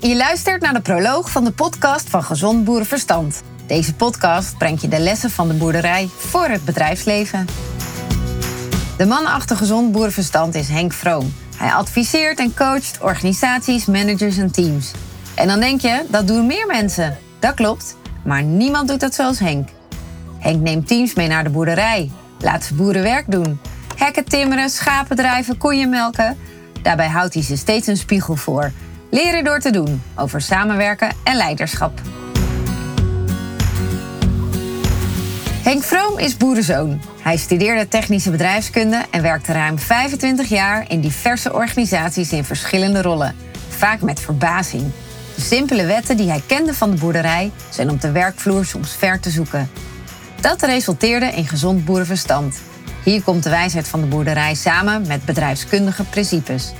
je luistert naar de proloog van de podcast van Gezond Boerenverstand. Deze podcast brengt je de lessen van de boerderij voor het bedrijfsleven. De man achter Gezond Boerenverstand is Henk Vroom. Hij adviseert en coacht organisaties, managers en teams. En dan denk je, dat doen meer mensen. Dat klopt, maar niemand doet dat zoals Henk. Henk neemt teams mee naar de boerderij, laat ze boerenwerk doen. Hekken timmeren, schapen drijven, koeien melken. Daarbij houdt hij ze steeds een spiegel voor Leren door te doen over samenwerken en leiderschap. Henk Vroom is boerenzoon. Hij studeerde technische bedrijfskunde en werkte ruim 25 jaar in diverse organisaties in verschillende rollen. Vaak met verbazing. De simpele wetten die hij kende van de boerderij zijn op de werkvloer soms ver te zoeken. Dat resulteerde in gezond boerenverstand. Hier komt de wijsheid van de boerderij samen met bedrijfskundige principes.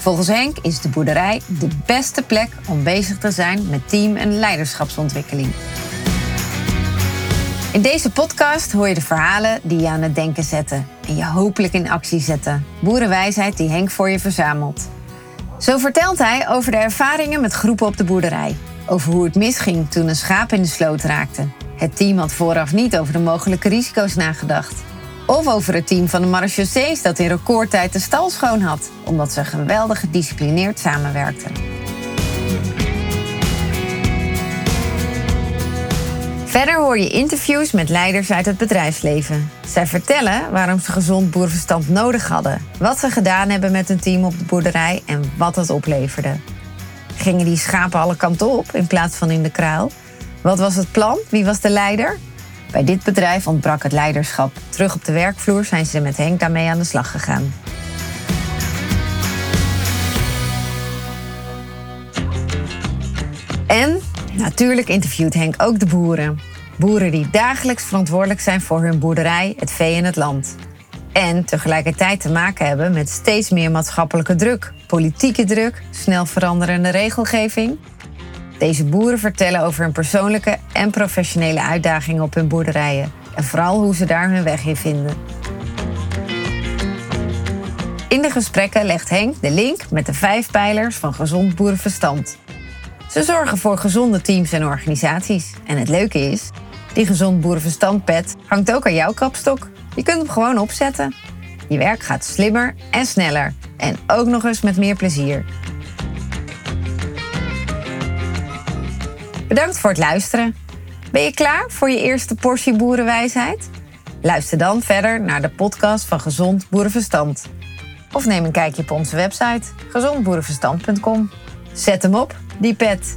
Volgens Henk is de boerderij de beste plek om bezig te zijn met team- en leiderschapsontwikkeling. In deze podcast hoor je de verhalen die je aan het denken zetten en je hopelijk in actie zetten. Boerenwijsheid die Henk voor je verzamelt. Zo vertelt hij over de ervaringen met groepen op de boerderij. Over hoe het misging toen een schaap in de sloot raakte. Het team had vooraf niet over de mogelijke risico's nagedacht. Of over het team van de marechaussees dat in recordtijd de stal schoon had, omdat ze geweldig gedisciplineerd samenwerkten. Verder hoor je interviews met leiders uit het bedrijfsleven. Zij vertellen waarom ze gezond boerverstand nodig hadden, wat ze gedaan hebben met hun team op de boerderij en wat het opleverde. Gingen die schapen alle kanten op in plaats van in de kraal? Wat was het plan? Wie was de leider? Bij dit bedrijf ontbrak het leiderschap. Terug op de werkvloer zijn ze met Henk daarmee aan de slag gegaan. En natuurlijk interviewt Henk ook de boeren. Boeren die dagelijks verantwoordelijk zijn voor hun boerderij, het vee en het land. En tegelijkertijd te maken hebben met steeds meer maatschappelijke druk, politieke druk, snel veranderende regelgeving deze boeren vertellen over hun persoonlijke en professionele uitdagingen op hun boerderijen en vooral hoe ze daar hun weg in vinden. In de gesprekken legt Henk de link met de vijf pijlers van gezond boerenverstand. Ze zorgen voor gezonde teams en organisaties. En het leuke is, die gezond boerenverstand pet hangt ook aan jouw kapstok. Je kunt hem gewoon opzetten. Je werk gaat slimmer en sneller en ook nog eens met meer plezier. Bedankt voor het luisteren. Ben je klaar voor je eerste portie boerenwijsheid? Luister dan verder naar de podcast van Gezond Boerenverstand. Of neem een kijkje op onze website gezondboerenverstand.com. Zet hem op, die pet.